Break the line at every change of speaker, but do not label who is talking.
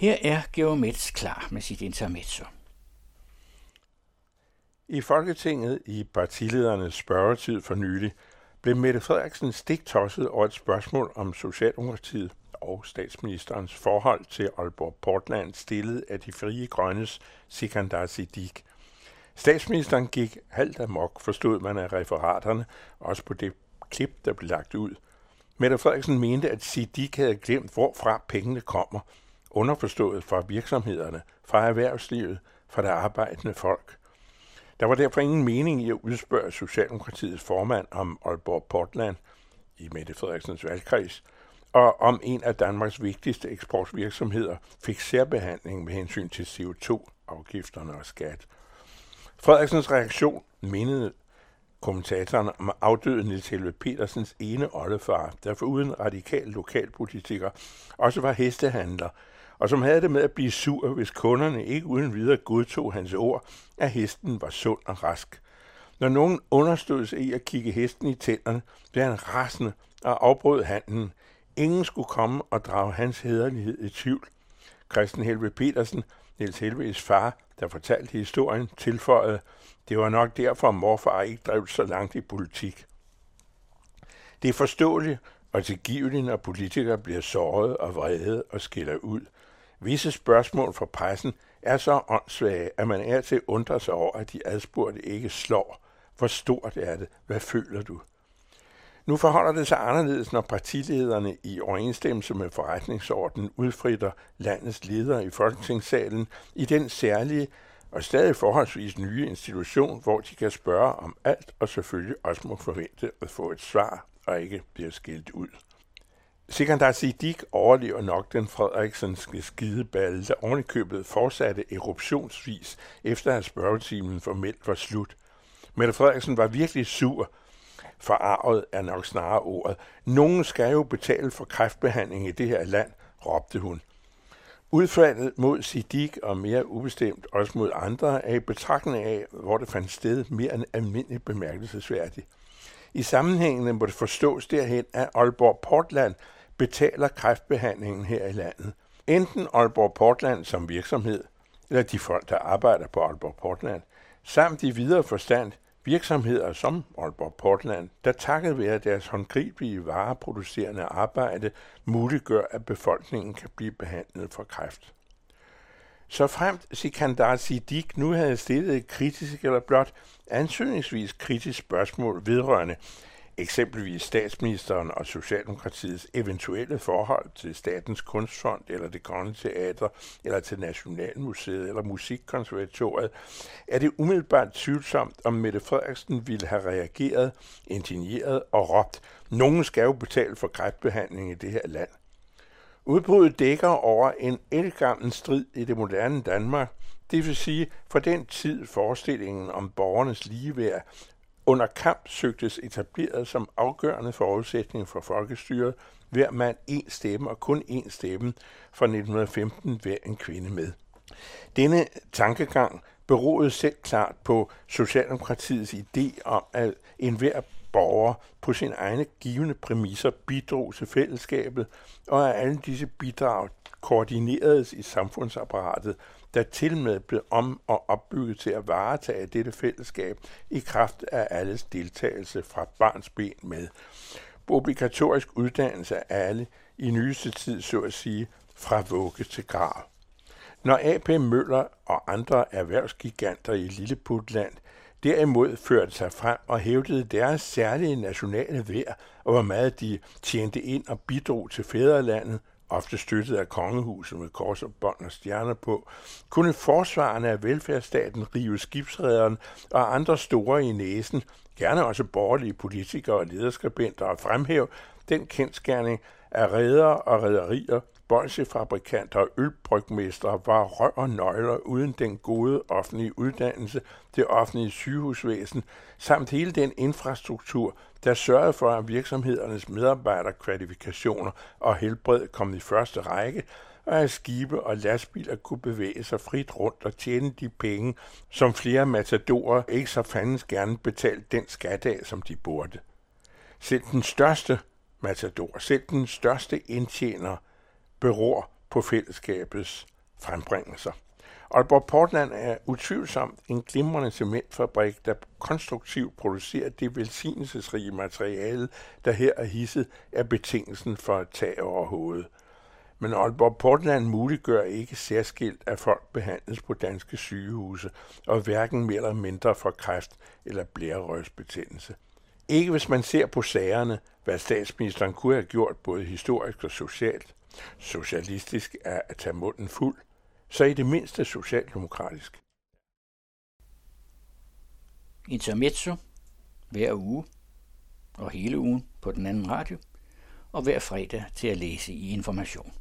Her er Geomets klar med sit intermezzo.
I Folketinget i partiledernes spørgetid for nylig blev Mette Frederiksen stiktosset over et spørgsmål om Socialdemokratiet og statsministerens forhold til Aalborg Portland stillet af de frie grønnes Sikandar Siddiq. Statsministeren gik halvt amok, forstod man af referaterne, også på det klip, der blev lagt ud. Mette Frederiksen mente, at Siddiq havde glemt, hvorfra pengene kommer, underforstået fra virksomhederne, fra erhvervslivet, fra det arbejdende folk. Der var derfor ingen mening i at udspørge Socialdemokratiets formand om Aalborg Portland i Mette Frederiksens valgkreds, og om en af Danmarks vigtigste eksportvirksomheder fik særbehandling med hensyn til CO2-afgifterne og skat. Frederiksens reaktion mindede kommentatoren om afdøde Niels Helve Petersens ene oldefar, der foruden radikal lokalpolitiker også var hestehandler, og som havde det med at blive sur, hvis kunderne ikke uden videre godtog hans ord, at hesten var sund og rask. Når nogen understod sig i at kigge hesten i tænderne, blev han rasende og afbrød handlen. Ingen skulle komme og drage hans hederlighed i tvivl. Christian Helve Petersen, Niels Helves far, der fortalte historien, tilføjede, det var nok derfor, morfar ikke drev så langt i politik. Det er forståeligt og tilgiveligt, når politikere bliver såret og vrede og skiller ud. Visse spørgsmål fra pressen er så åndssvage, at man er til undrer sig over, at de adspurgte ikke slår. Hvor stort er det? Hvad føler du? Nu forholder det sig anderledes, når partilederne i overensstemmelse med forretningsordenen udfritter landets ledere i Folketingssalen i den særlige og stadig forholdsvis nye institution, hvor de kan spørge om alt og selvfølgelig også må forvente at få et svar og ikke bliver skilt ud. Sikandar Siddiq overlever nok den Frederiksenske skideballe, der ovenikøbet fortsatte eruptionsvis efter at spørgetimen formelt var slut. Mette Frederiksen var virkelig sur. Forarvet er nok snarere ordet. Nogen skal jo betale for kræftbehandling i det her land, råbte hun. Udfaldet mod Siddiq og mere ubestemt også mod andre er i betragtning af, hvor det fandt sted mere end almindeligt bemærkelsesværdigt. I sammenhængene må det forstås derhen, at Aalborg Portland betaler kræftbehandlingen her i landet. Enten Aalborg Portland som virksomhed, eller de folk, der arbejder på Aalborg Portland, samt i videre forstand virksomheder som Aalborg Portland, der takket være deres håndgribelige vareproducerende arbejde muliggør, at befolkningen kan blive behandlet for kræft. Så fremt Sikandar Siddiq nu havde stillet et kritisk eller blot ansøgningsvis kritisk spørgsmål vedrørende eksempelvis statsministeren og Socialdemokratiets eventuelle forhold til Statens Kunstfond eller det Kongelige Teater eller til Nationalmuseet eller Musikkonservatoriet, er det umiddelbart tvivlsomt, om Mette Frederiksen ville have reageret, indigneret og råbt, nogen skal jo betale for kræftbehandling i det her land. Udbruddet dækker over en elgammel strid i det moderne Danmark, det vil sige for den tid forestillingen om borgernes ligeværd under kamp søgtes etableret som afgørende forudsætning for folkestyret, hver mand en stemme og kun én stemme fra 1915 hver en kvinde med. Denne tankegang beroede selv klart på Socialdemokratiets idé om, at enhver borger på sine egne givende præmisser bidrog til fællesskabet, og at alle disse bidrag koordineredes i samfundsapparatet, der til med blev om og opbygget til at varetage dette fællesskab i kraft af alles deltagelse fra barns ben med. Obligatorisk uddannelse af alle i nyeste tid, så at sige, fra vugge til grav. Når AP Møller og andre erhvervsgiganter i Lilleputland derimod førte sig frem og hævdede deres særlige nationale værd, og hvor meget de tjente ind og bidrog til fædrelandet, ofte støttet af kongehuset med kors og bånd og stjerner på, kunne forsvarerne af velfærdsstaten rive skibsrederen og andre store i næsen, gerne også borgerlige politikere og lederskribenter, og fremhæve den kendskærning, at redder og rederier bolsjefabrikanter og ølbrygmestre var rør og nøgler uden den gode offentlige uddannelse, det offentlige sygehusvæsen, samt hele den infrastruktur, der sørgede for, at virksomhedernes medarbejderkvalifikationer og helbred kom i første række, og at skibe og lastbiler kunne bevæge sig frit rundt og tjene de penge, som flere matadorer ikke så fandens gerne betalte den skat af, som de burde. Selv den største matador, selv den største indtjener – beror på fællesskabets frembringelser. Aalborg Portland er utvivlsomt en glimrende cementfabrik, der konstruktivt producerer det velsignelsesrige materiale, der her er hisset af betingelsen for at tage over hovedet. Men Aalborg Portland muliggør ikke særskilt, at folk behandles på danske sygehuse, og hverken mere eller mindre for kræft eller blærerøgsbetændelse. Ikke hvis man ser på sagerne, hvad statsministeren kunne have gjort både historisk og socialt. Socialistisk er at tage munden fuld, så i det mindste socialdemokratisk.
Intermezzo hver uge og hele ugen på den anden radio, og hver fredag til at læse i information.